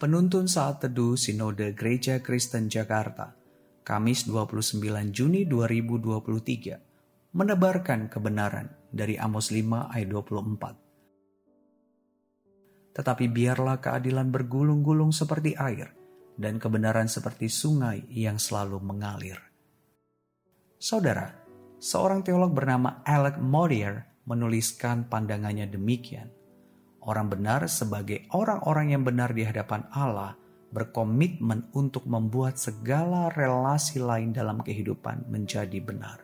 Penuntun Saat Teduh Sinode Gereja Kristen Jakarta, Kamis 29 Juni 2023, menebarkan kebenaran dari Amos 5 ayat 24. Tetapi biarlah keadilan bergulung-gulung seperti air, dan kebenaran seperti sungai yang selalu mengalir. Saudara, seorang teolog bernama Alec Modier menuliskan pandangannya demikian Orang benar sebagai orang-orang yang benar di hadapan Allah berkomitmen untuk membuat segala relasi lain dalam kehidupan menjadi benar.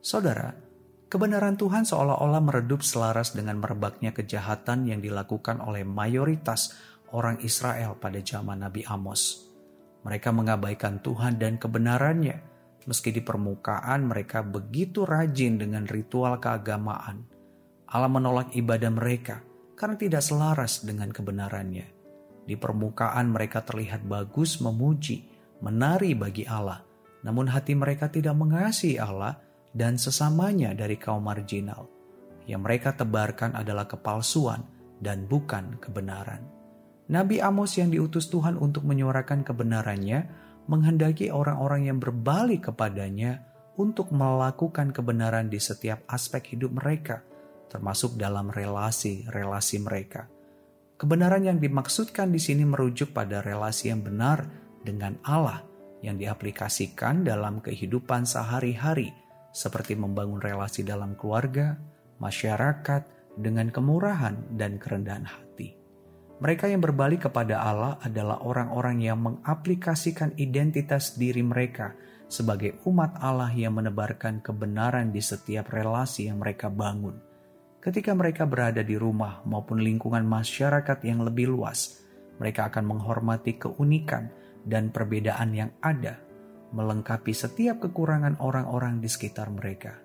Saudara, kebenaran Tuhan seolah-olah meredup selaras dengan merebaknya kejahatan yang dilakukan oleh mayoritas orang Israel pada zaman Nabi Amos. Mereka mengabaikan Tuhan dan kebenarannya, meski di permukaan mereka begitu rajin dengan ritual keagamaan. Allah menolak ibadah mereka karena tidak selaras dengan kebenarannya. Di permukaan mereka terlihat bagus memuji, menari bagi Allah, namun hati mereka tidak mengasihi Allah dan sesamanya dari kaum marginal. Yang mereka tebarkan adalah kepalsuan dan bukan kebenaran. Nabi Amos yang diutus Tuhan untuk menyuarakan kebenarannya menghendaki orang-orang yang berbalik kepadanya untuk melakukan kebenaran di setiap aspek hidup mereka – termasuk dalam relasi-relasi mereka. Kebenaran yang dimaksudkan di sini merujuk pada relasi yang benar dengan Allah yang diaplikasikan dalam kehidupan sehari-hari, seperti membangun relasi dalam keluarga, masyarakat, dengan kemurahan dan kerendahan hati. Mereka yang berbalik kepada Allah adalah orang-orang yang mengaplikasikan identitas diri mereka sebagai umat Allah yang menebarkan kebenaran di setiap relasi yang mereka bangun Ketika mereka berada di rumah maupun lingkungan masyarakat yang lebih luas, mereka akan menghormati keunikan dan perbedaan yang ada, melengkapi setiap kekurangan orang-orang di sekitar mereka.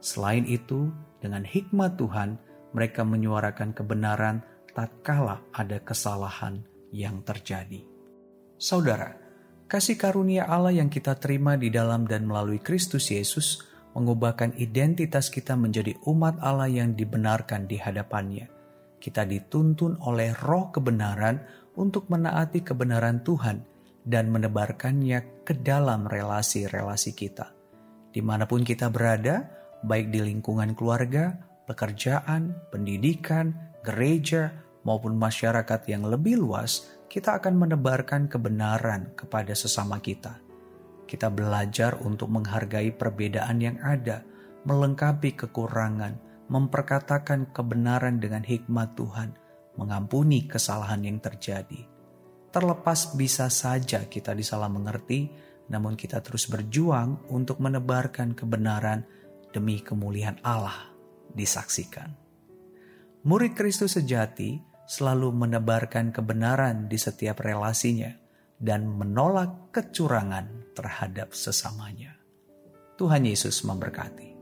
Selain itu, dengan hikmat Tuhan, mereka menyuarakan kebenaran tatkala ada kesalahan yang terjadi. Saudara, kasih karunia Allah yang kita terima di dalam dan melalui Kristus Yesus mengubahkan identitas kita menjadi umat Allah yang dibenarkan di hadapannya. Kita dituntun oleh roh kebenaran untuk menaati kebenaran Tuhan dan menebarkannya ke dalam relasi-relasi kita. Di mana pun kita berada, baik di lingkungan keluarga, pekerjaan, pendidikan, gereja, maupun masyarakat yang lebih luas, kita akan menebarkan kebenaran kepada sesama kita kita belajar untuk menghargai perbedaan yang ada, melengkapi kekurangan, memperkatakan kebenaran dengan hikmat Tuhan, mengampuni kesalahan yang terjadi. Terlepas bisa saja kita disalah mengerti, namun kita terus berjuang untuk menebarkan kebenaran demi kemuliaan Allah disaksikan. Murid Kristus sejati selalu menebarkan kebenaran di setiap relasinya dan menolak kecurangan terhadap sesamanya. Tuhan Yesus memberkati.